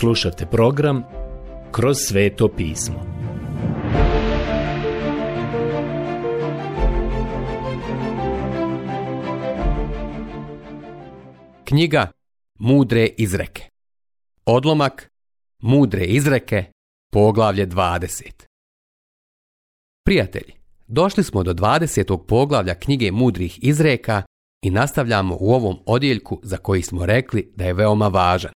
Slušate program Kroz sveto pismo. Knjiga Mudre izreke. Odlomak Mudre izreke, poglavlje 20. Prijatelji, došli smo do 20. poglavlja knjige Mudrih izreka i nastavljamo u ovom odjeljku za koji smo rekli da je veoma važan.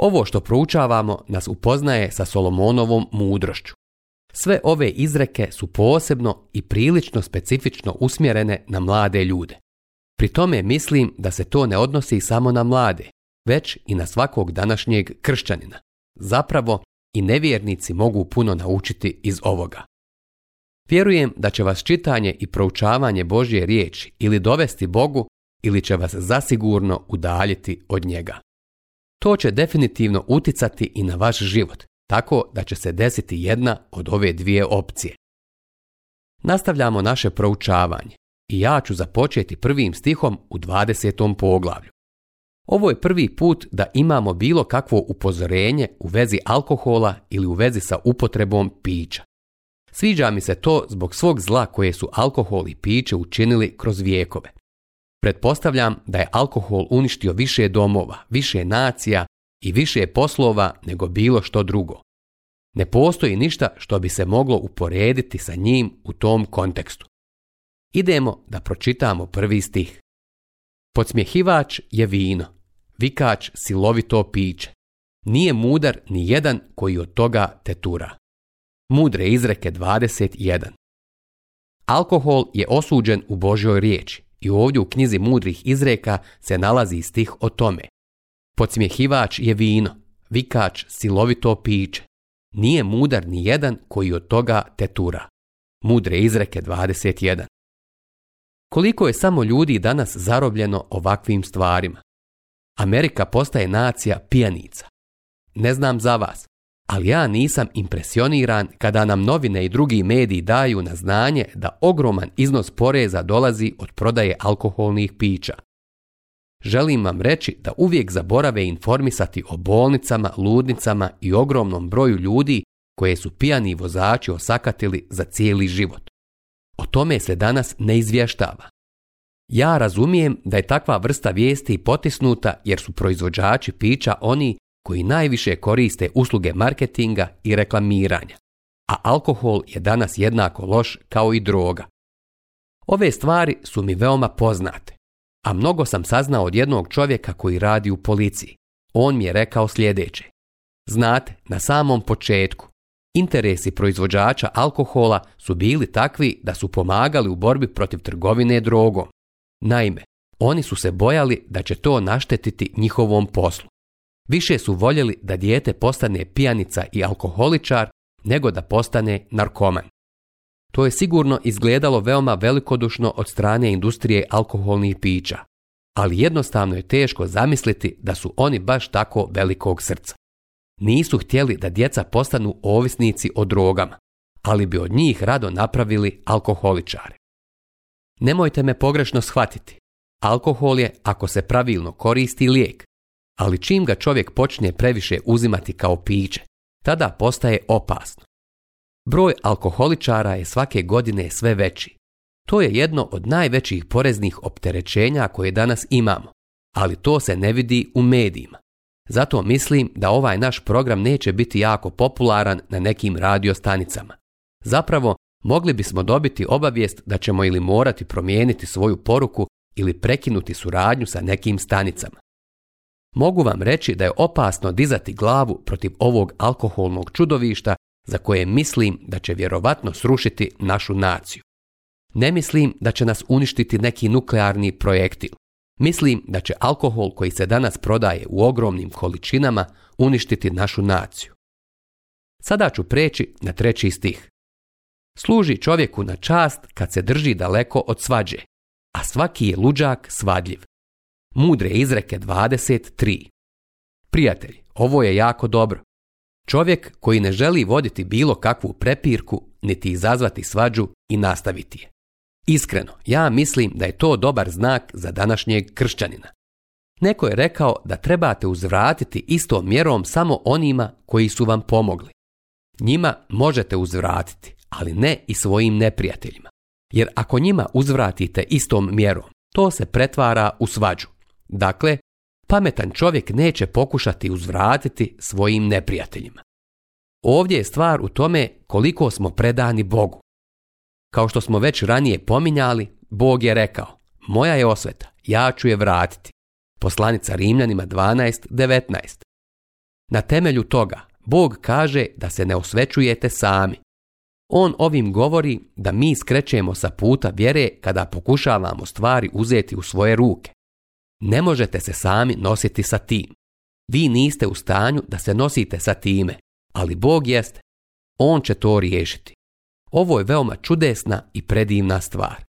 Ovo što proučavamo nas upoznaje sa Solomonovom mudrošću. Sve ove izreke su posebno i prilično specifično usmjerene na mlade ljude. Pri tome mislim da se to ne odnosi samo na mlade, već i na svakog današnjeg kršćanina. Zapravo i nevjernici mogu puno naučiti iz ovoga. Vjerujem da će vas čitanje i proučavanje Božje riječi ili dovesti Bogu ili će vas zasigurno udaljiti od njega. To će definitivno uticati i na vaš život, tako da će se desiti jedna od ove dvije opcije. Nastavljamo naše proučavanje i ja ću započeti prvim stihom u 20. poglavlju. Ovo je prvi put da imamo bilo kakvo upozorenje u vezi alkohola ili u vezi sa upotrebom pića. Sviđa mi se to zbog svog zla koje su alkohol i piće učinili kroz vijekove. Pretpostavljam da je alkohol uništio više domova, više nacija i više poslova nego bilo što drugo. Ne postoji ništa što bi se moglo uporediti sa njim u tom kontekstu. Idemo da pročitamo prvi stih. Podsmjehivač je vino, vikač silovito piće. Nije mudar ni jedan koji od toga tetura. Mudre izreke 21. Alkohol je osuđen u Božoj riječi. I ovdje u knjizi mudrih izreka se nalazi stih o tome. Podsmjehivač je vino, vikač silovito piće. Nije mudar ni jedan koji od toga tetura. Mudre izreke 21. Koliko je samo ljudi danas zarobljeno ovakvim stvarima? Amerika postaje nacija pijanica. Ne znam za vas, ali ja nisam impresioniran kada nam novine i drugi mediji daju na znanje da ogroman iznos poreza dolazi od prodaje alkoholnih pića. Želim vam reći da uvijek zaborave informisati o bolnicama, ludnicama i ogromnom broju ljudi koje su pijani vozači osakatili za cijeli život. O tome se danas ne izvještava. Ja razumijem da je takva vrsta vijesti potisnuta jer su proizvođači pića oni koji najviše koriste usluge marketinga i reklamiranja, a alkohol je danas jednako loš kao i droga. Ove stvari su mi veoma poznate, a mnogo sam saznao od jednog čovjeka koji radi u policiji. On mi je rekao sljedeće. Znate, na samom početku, interesi proizvođača alkohola su bili takvi da su pomagali u borbi protiv trgovine drogom. Naime, oni su se bojali da će to naštetiti njihovom poslu više su voljeli da dijete postane pijanica i alkoholičar nego da postane narkoman. To je sigurno izgledalo veoma velikodušno od strane industrije alkoholnih pića, ali jednostavno je teško zamisliti da su oni baš tako velikog srca. Nisu htjeli da djeca postanu ovisnici o drogama, ali bi od njih rado napravili alkoholičare. Nemojte me pogrešno shvatiti. Alkohol je, ako se pravilno koristi, lijek, ali čim ga čovjek počne previše uzimati kao piće, tada postaje opasno. Broj alkoholičara je svake godine sve veći. To je jedno od najvećih poreznih opterećenja koje danas imamo, ali to se ne vidi u medijima. Zato mislim da ovaj naš program neće biti jako popularan na nekim radiostanicama. Zapravo, mogli bismo dobiti obavijest da ćemo ili morati promijeniti svoju poruku ili prekinuti suradnju sa nekim stanicama. Mogu vam reći da je opasno dizati glavu protiv ovog alkoholnog čudovišta za koje mislim da će vjerovatno srušiti našu naciju. Ne mislim da će nas uništiti neki nuklearni projektil. Mislim da će alkohol koji se danas prodaje u ogromnim količinama uništiti našu naciju. Sada ću preći na treći stih. Služi čovjeku na čast kad se drži daleko od svađe, a svaki je luđak svadljiv. Mudre izreke 23. Prijatelj, ovo je jako dobro. Čovjek koji ne želi voditi bilo kakvu prepirku, niti izazvati svađu i nastaviti je. Iskreno, ja mislim da je to dobar znak za današnjeg kršćanina. Neko je rekao da trebate uzvratiti istom mjerom samo onima koji su vam pomogli. Njima možete uzvratiti, ali ne i svojim neprijateljima. Jer ako njima uzvratite istom mjerom, to se pretvara u svađu. Dakle, pametan čovjek neće pokušati uzvratiti svojim neprijateljima. Ovdje je stvar u tome koliko smo predani Bogu. Kao što smo već ranije pominjali, Bog je rekao, moja je osveta, ja ću je vratiti. Poslanica Rimljanima 12.19. Na temelju toga, Bog kaže da se ne osvećujete sami. On ovim govori da mi skrećemo sa puta vjere kada pokušavamo stvari uzeti u svoje ruke. Ne možete se sami nositi sa tim. Vi niste u stanju da se nosite sa time, ali Bog jeste. On će to riješiti. Ovo je veoma čudesna i predivna stvar.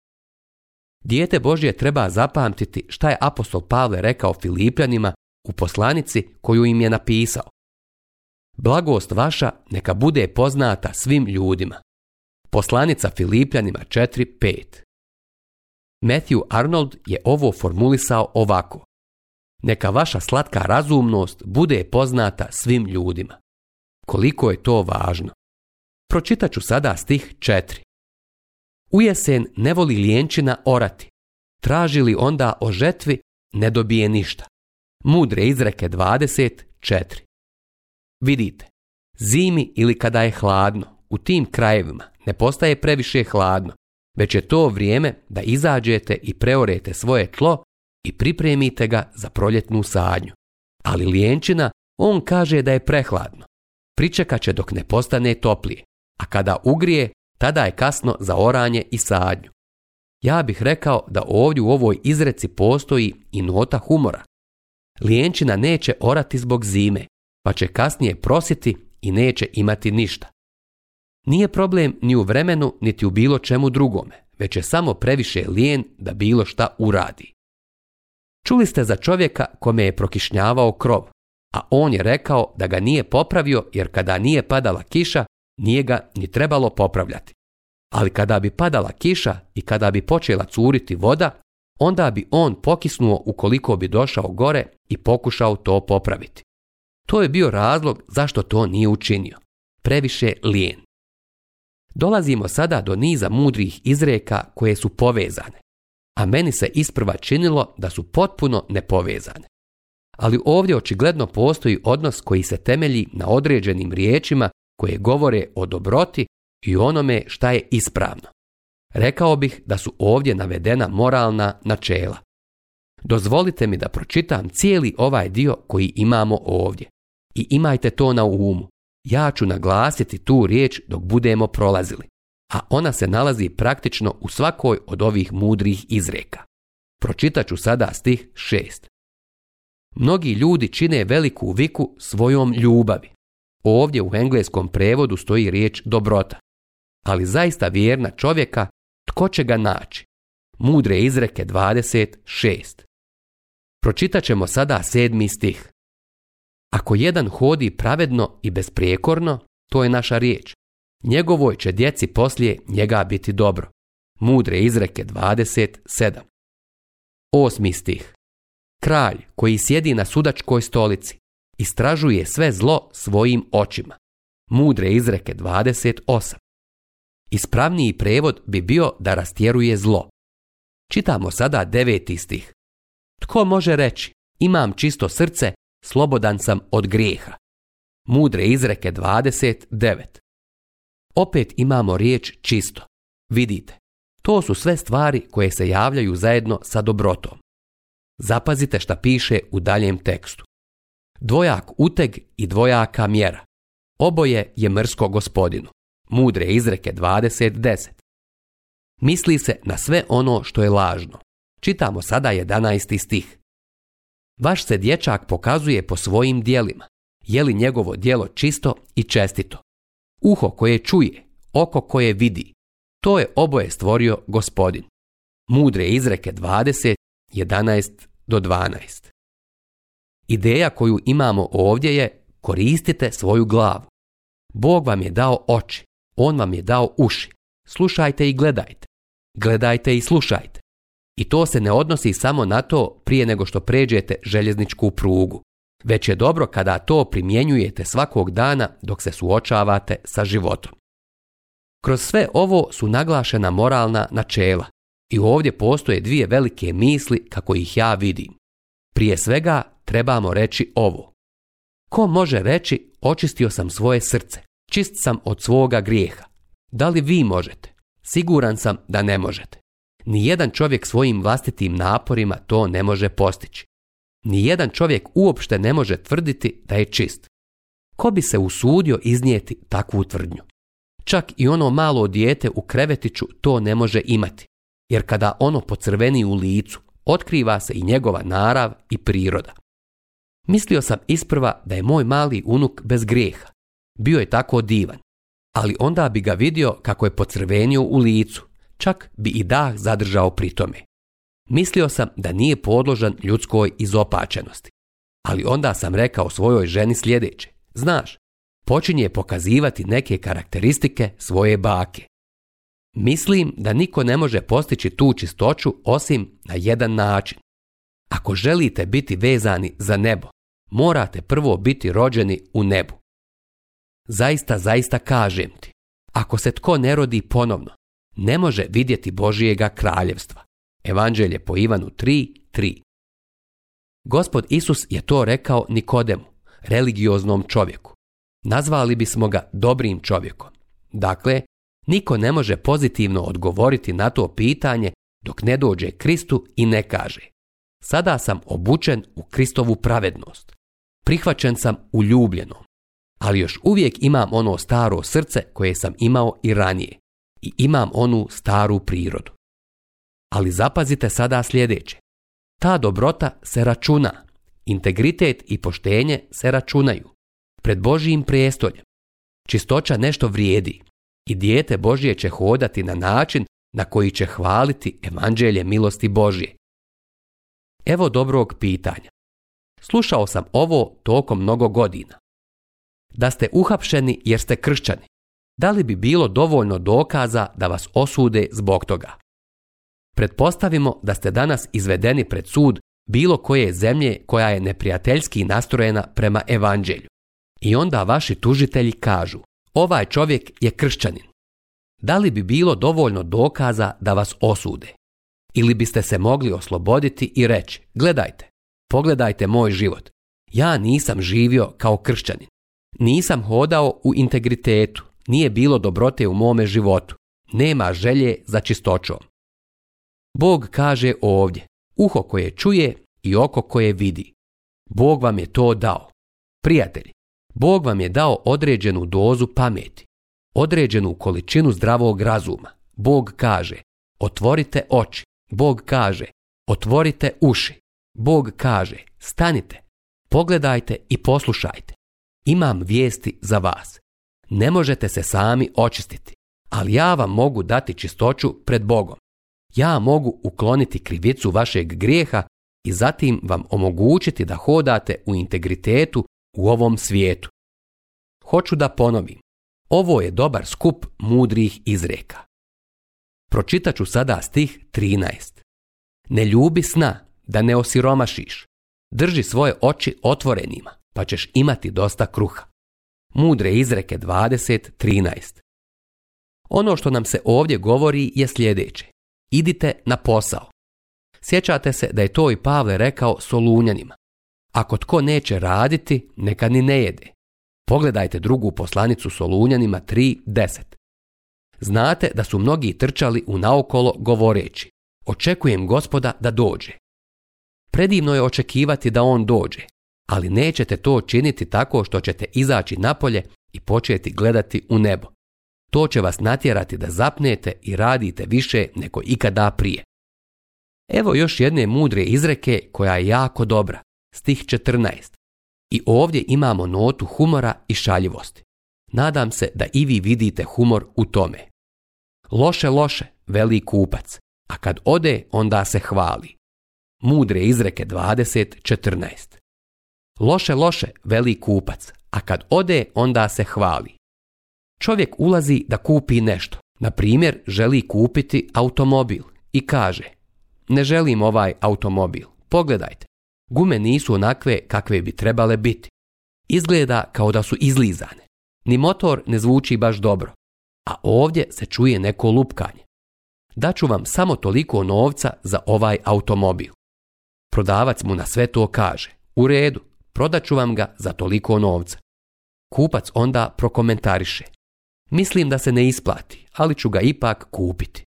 Dijete Božje treba zapamtiti šta je apostol Pavle rekao Filipljanima u poslanici koju im je napisao. Blagost vaša neka bude poznata svim ljudima. Poslanica Filipljanima 4.5 Matthew Arnold je ovo formulisao ovako. Neka vaša slatka razumnost bude poznata svim ljudima. Koliko je to važno? Pročitat ću sada stih 4. U jesen ne voli lijenčina orati. Traži li onda o žetvi, ne dobije ništa. Mudre izreke 24. Vidite, zimi ili kada je hladno, u tim krajevima ne postaje previše hladno, već je to vrijeme da izađete i preorete svoje tlo i pripremite ga za proljetnu sadnju. Ali lijenčina, on kaže da je prehladno. Pričekat će dok ne postane toplije, a kada ugrije, tada je kasno za oranje i sadnju. Ja bih rekao da ovdje u ovoj izreci postoji i nota humora. Lijenčina neće orati zbog zime, pa će kasnije prositi i neće imati ništa. Nije problem ni u vremenu niti u bilo čemu drugome, već je samo previše lijen da bilo šta uradi. Čuli ste za čovjeka kome je prokišnjavao krov, a on je rekao da ga nije popravio jer kada nije padala kiša, nije ga ni trebalo popravljati. Ali kada bi padala kiša i kada bi počela curiti voda, onda bi on pokisnuo ukoliko bi došao gore i pokušao to popraviti. To je bio razlog zašto to nije učinio. Previše lijen. Dolazimo sada do niza mudrih izreka koje su povezane, a meni se isprva činilo da su potpuno nepovezane. Ali ovdje očigledno postoji odnos koji se temelji na određenim riječima koje govore o dobroti i onome šta je ispravno. Rekao bih da su ovdje navedena moralna načela. Dozvolite mi da pročitam cijeli ovaj dio koji imamo ovdje. I imajte to na umu. Ja ću naglasiti tu riječ dok budemo prolazili, a ona se nalazi praktično u svakoj od ovih mudrih izreka. Pročitat ću sada stih šest. Mnogi ljudi čine veliku viku svojom ljubavi. Ovdje u engleskom prevodu stoji riječ dobrota. Ali zaista vjerna čovjeka, tko će ga naći? Mudre izreke 26. Pročitat ćemo sada sedmi stih. Ako jedan hodi pravedno i besprijekorno, to je naša riječ. Njegovoj će djeci poslije njega biti dobro. Mudre izreke 27. Osmi stih. Kralj koji sjedi na sudačkoj stolici istražuje sve zlo svojim očima. Mudre izreke 28. Ispravniji prevod bi bio da rastjeruje zlo. Čitamo sada deveti stih. Tko može reći, imam čisto srce slobodan sam od grijeha. Mudre izreke 29. Opet imamo riječ čisto. Vidite, to su sve stvari koje se javljaju zajedno sa dobrotom. Zapazite šta piše u daljem tekstu. Dvojak uteg i dvojaka mjera. Oboje je mrsko gospodinu. Mudre izreke 20.10. Misli se na sve ono što je lažno. Čitamo sada 11. stih. Vaš se dječak pokazuje po svojim dijelima. Je li njegovo djelo čisto i čestito? Uho koje čuje, oko koje vidi, to je oboje stvorio gospodin. Mudre izreke 20, 11 do 12. Ideja koju imamo ovdje je koristite svoju glavu. Bog vam je dao oči, On vam je dao uši. Slušajte i gledajte. Gledajte i slušajte. I to se ne odnosi samo na to prije nego što pređete željezničku prugu, već je dobro kada to primjenjujete svakog dana dok se suočavate sa životom. Kroz sve ovo su naglašena moralna načela i ovdje postoje dvije velike misli kako ih ja vidim. Prije svega trebamo reći ovo. Ko može reći očistio sam svoje srce, čist sam od svoga grijeha? Da li vi možete? Siguran sam da ne možete. Nijedan čovjek svojim vlastitim naporima to ne može postići. Nijedan čovjek uopšte ne može tvrditi da je čist. Ko bi se usudio iznijeti takvu tvrdnju? Čak i ono malo dijete u krevetiću to ne može imati, jer kada ono pocrveni u licu, otkriva se i njegova narav i priroda. Mislio sam isprva da je moj mali unuk bez grijeha. Bio je tako divan. Ali onda bi ga vidio kako je pocrvenio u licu čak bi i dah zadržao pri tome. Mislio sam da nije podložan ljudskoj izopačenosti. Ali onda sam rekao svojoj ženi sljedeće. Znaš, počinje pokazivati neke karakteristike svoje bake. Mislim da niko ne može postići tu čistoću osim na jedan način. Ako želite biti vezani za nebo, morate prvo biti rođeni u nebu. Zaista, zaista kažem ti, ako se tko ne rodi ponovno, ne može vidjeti Božijega kraljevstva. Evanđelje po Ivanu 3.3 Gospod Isus je to rekao Nikodemu, religioznom čovjeku. Nazvali bismo ga dobrim čovjekom. Dakle, niko ne može pozitivno odgovoriti na to pitanje dok ne dođe Kristu i ne kaže Sada sam obučen u Kristovu pravednost. Prihvaćen sam u Ali još uvijek imam ono staro srce koje sam imao i ranije i imam onu staru prirodu. Ali zapazite sada sljedeće. Ta dobrota se računa, integritet i poštenje se računaju. Pred Božijim prijestoljem. Čistoća nešto vrijedi i dijete Božje će hodati na način na koji će hvaliti evanđelje milosti Božje. Evo dobrog pitanja. Slušao sam ovo tokom mnogo godina. Da ste uhapšeni jer ste kršćani da li bi bilo dovoljno dokaza da vas osude zbog toga? Pretpostavimo da ste danas izvedeni pred sud bilo koje zemlje koja je neprijateljski nastrojena prema evanđelju. I onda vaši tužitelji kažu, ovaj čovjek je kršćanin. Da li bi bilo dovoljno dokaza da vas osude? Ili biste se mogli osloboditi i reći, gledajte, pogledajte moj život. Ja nisam živio kao kršćanin. Nisam hodao u integritetu. Nije bilo dobrote u mome životu. Nema želje za čistoćom. Bog kaže ovdje, uho koje čuje i oko koje vidi. Bog vam je to dao. Prijatelji, Bog vam je dao određenu dozu pameti, određenu količinu zdravog razuma. Bog kaže, otvorite oči. Bog kaže, otvorite uši. Bog kaže, stanite, pogledajte i poslušajte. Imam vijesti za vas. Ne možete se sami očistiti, ali ja vam mogu dati čistoću pred Bogom. Ja mogu ukloniti krivicu vašeg grijeha i zatim vam omogućiti da hodate u integritetu u ovom svijetu. Hoću da ponovim. Ovo je dobar skup mudrih izreka. Pročitat ću sada stih 13. Ne ljubi sna, da ne osiromašiš. Drži svoje oči otvorenima, pa ćeš imati dosta kruha. Mudre izreke 20.13 Ono što nam se ovdje govori je sljedeće. Idite na posao. Sjećate se da je to i Pavle rekao Solunjanima. Ako tko neće raditi, neka ni ne jede. Pogledajte drugu poslanicu Solunjanima 3.10. Znate da su mnogi trčali u naokolo govoreći. Očekujem gospoda da dođe. Predivno je očekivati da on dođe, ali nećete to činiti tako što ćete izaći napolje i početi gledati u nebo. To će vas natjerati da zapnete i radite više nego ikada prije. Evo još jedne mudre izreke koja je jako dobra, stih 14. I ovdje imamo notu humora i šaljivosti. Nadam se da i vi vidite humor u tome. Loše, loše, veli kupac, a kad ode onda se hvali. Mudre izreke 20.14 Loše, loše, veli kupac, a kad ode onda se hvali. Čovjek ulazi da kupi nešto. Na primjer, želi kupiti automobil i kaže Ne želim ovaj automobil, pogledajte. Gume nisu onakve kakve bi trebale biti. Izgleda kao da su izlizane. Ni motor ne zvuči baš dobro. A ovdje se čuje neko lupkanje. Daću vam samo toliko novca za ovaj automobil. Prodavac mu na sve to kaže. U redu, prodat ću vam ga za toliko novca. Kupac onda prokomentariše. Mislim da se ne isplati, ali ću ga ipak kupiti.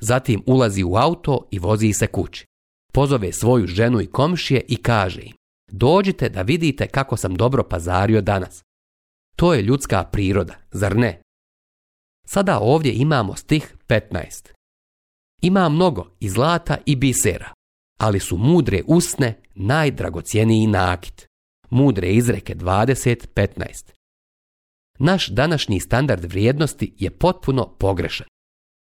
Zatim ulazi u auto i vozi se kući. Pozove svoju ženu i komšije i kaže im, dođite da vidite kako sam dobro pazario danas. To je ljudska priroda, zar ne? Sada ovdje imamo stih 15. Ima mnogo i zlata i bisera, ali su mudre usne najdragocjeniji nakit. Mudre izreke 20.15. Naš današnji standard vrijednosti je potpuno pogrešan.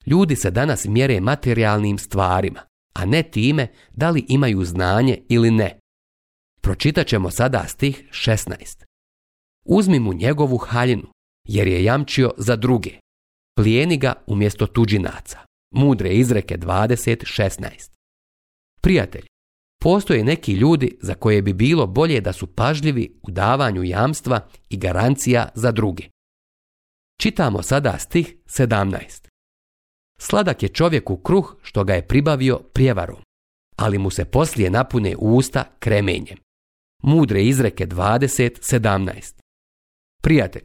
Ljudi se danas mjere materijalnim stvarima, a ne time da li imaju znanje ili ne. Pročitat ćemo sada stih 16. Uzmi mu njegovu haljinu, jer je jamčio za druge. Plijeni ga umjesto tuđinaca. Mudre izreke 20.16. Prijatelj, Postoje neki ljudi za koje bi bilo bolje da su pažljivi u davanju jamstva i garancija za druge. Čitamo sada stih 17. Sladak je čovjeku kruh što ga je pribavio prijevarom, ali mu se poslije napune usta kremenjem. Mudre izreke 20.17. Prijatelj,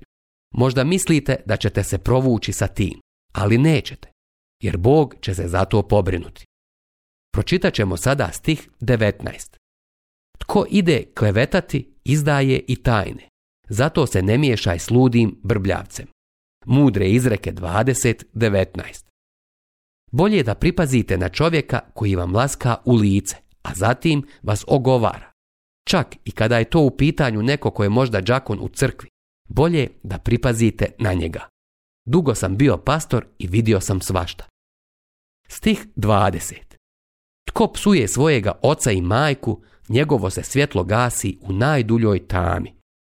možda mislite da ćete se provući sa tim, ali nećete, jer Bog će se za to pobrinuti. Pročitat ćemo sada stih 19. Tko ide klevetati, izdaje i tajne. Zato se ne miješaj s ludim brbljavcem. Mudre izreke 20.19. Bolje da pripazite na čovjeka koji vam laska u lice, a zatim vas ogovara. Čak i kada je to u pitanju neko ko je možda džakon u crkvi, bolje da pripazite na njega. Dugo sam bio pastor i vidio sam svašta. Stih 20. Ko psuje svojega oca i majku, njegovo se svjetlo gasi u najduljoj tami.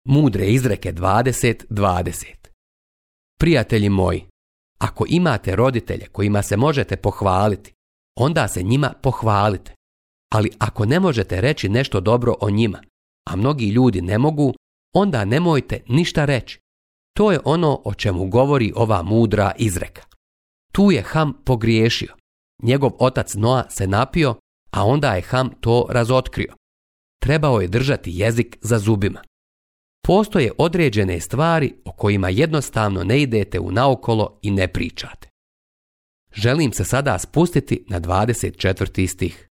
Mudre izreke 20.20 Prijatelji moji, ako imate roditelje kojima se možete pohvaliti, onda se njima pohvalite. Ali ako ne možete reći nešto dobro o njima, a mnogi ljudi ne mogu, onda nemojte ništa reći. To je ono o čemu govori ova mudra izreka. Tu je Ham pogriješio njegov otac Noa se napio, a onda je Ham to razotkrio. Trebao je držati jezik za zubima. Postoje određene stvari o kojima jednostavno ne idete u naokolo i ne pričate. Želim se sada spustiti na 24. stih.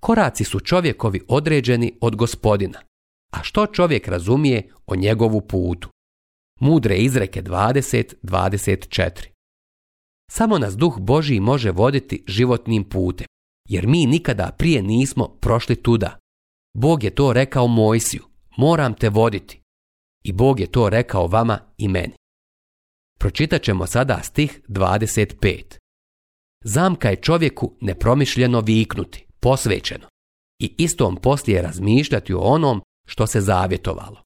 Koraci su čovjekovi određeni od gospodina, a što čovjek razumije o njegovu putu. Mudre izreke 20.24 samo nas duh božji može voditi životnim putem, jer mi nikada prije nismo prošli tuda. Bog je to rekao Mojsiju, moram te voditi. I Bog je to rekao vama i meni. Pročitat ćemo sada stih 25. Zamka je čovjeku nepromišljeno viknuti, posvećeno, i istom poslije razmišljati o onom što se zavjetovalo.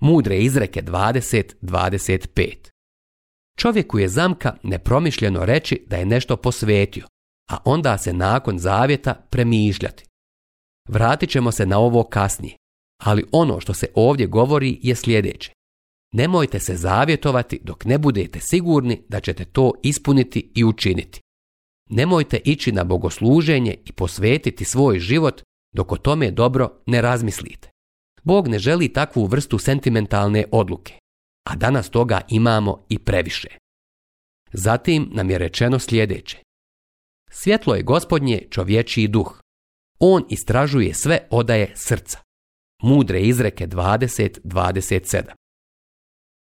Mudre izreke 20.25 Čovjeku je zamka nepromišljeno reći da je nešto posvetio, a onda se nakon zavjeta premišljati. Vratit ćemo se na ovo kasnije, ali ono što se ovdje govori je sljedeće. Nemojte se zavjetovati dok ne budete sigurni da ćete to ispuniti i učiniti. Nemojte ići na bogosluženje i posvetiti svoj život dok o tome dobro ne razmislite. Bog ne želi takvu vrstu sentimentalne odluke a danas toga imamo i previše. Zatim nam je rečeno sljedeće. Svjetlo je gospodnje čovječiji duh. On istražuje sve odaje srca. Mudre izreke 20.27.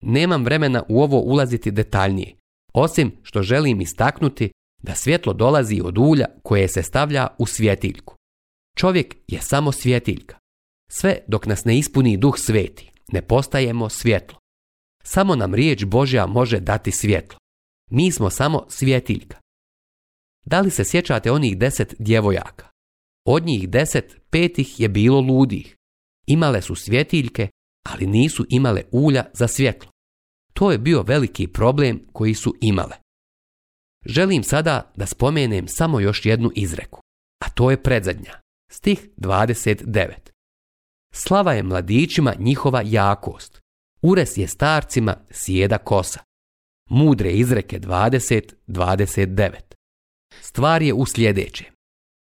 Nemam vremena u ovo ulaziti detaljnije, osim što želim istaknuti da svjetlo dolazi od ulja koje se stavlja u svjetiljku. Čovjek je samo svjetiljka. Sve dok nas ne ispuni duh sveti, ne postajemo svjetlo. Samo nam riječ Božja može dati svjetlo. Mi smo samo svjetiljka. Da li se sjećate onih deset djevojaka? Od njih deset, petih je bilo ludih. Imale su svjetiljke, ali nisu imale ulja za svjetlo. To je bio veliki problem koji su imale. Želim sada da spomenem samo još jednu izreku, a to je predzadnja, stih 29. Slava je mladićima njihova jakost, Ures je starcima sjeda kosa. Mudre izreke 20.29. Stvar je u sljedeće.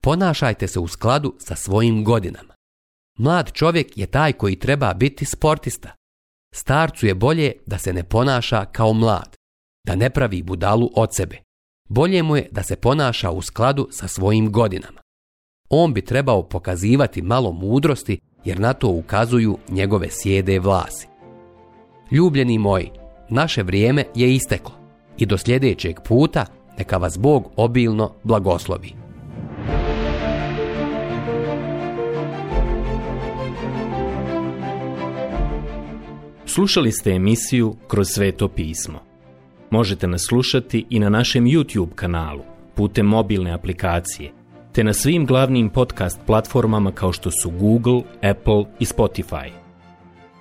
Ponašajte se u skladu sa svojim godinama. Mlad čovjek je taj koji treba biti sportista. Starcu je bolje da se ne ponaša kao mlad, da ne pravi budalu od sebe. Bolje mu je da se ponaša u skladu sa svojim godinama. On bi trebao pokazivati malo mudrosti jer na to ukazuju njegove sjede vlasi. Ljubljeni moji, naše vrijeme je isteklo i do sljedećeg puta neka vas Bog obilno blagoslovi. Slušali ste emisiju Kroz sveto pismo. Možete nas slušati i na našem YouTube kanalu putem mobilne aplikacije, te na svim glavnim podcast platformama kao što su Google, Apple i Spotify.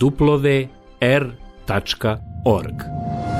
duplove rtačkaor je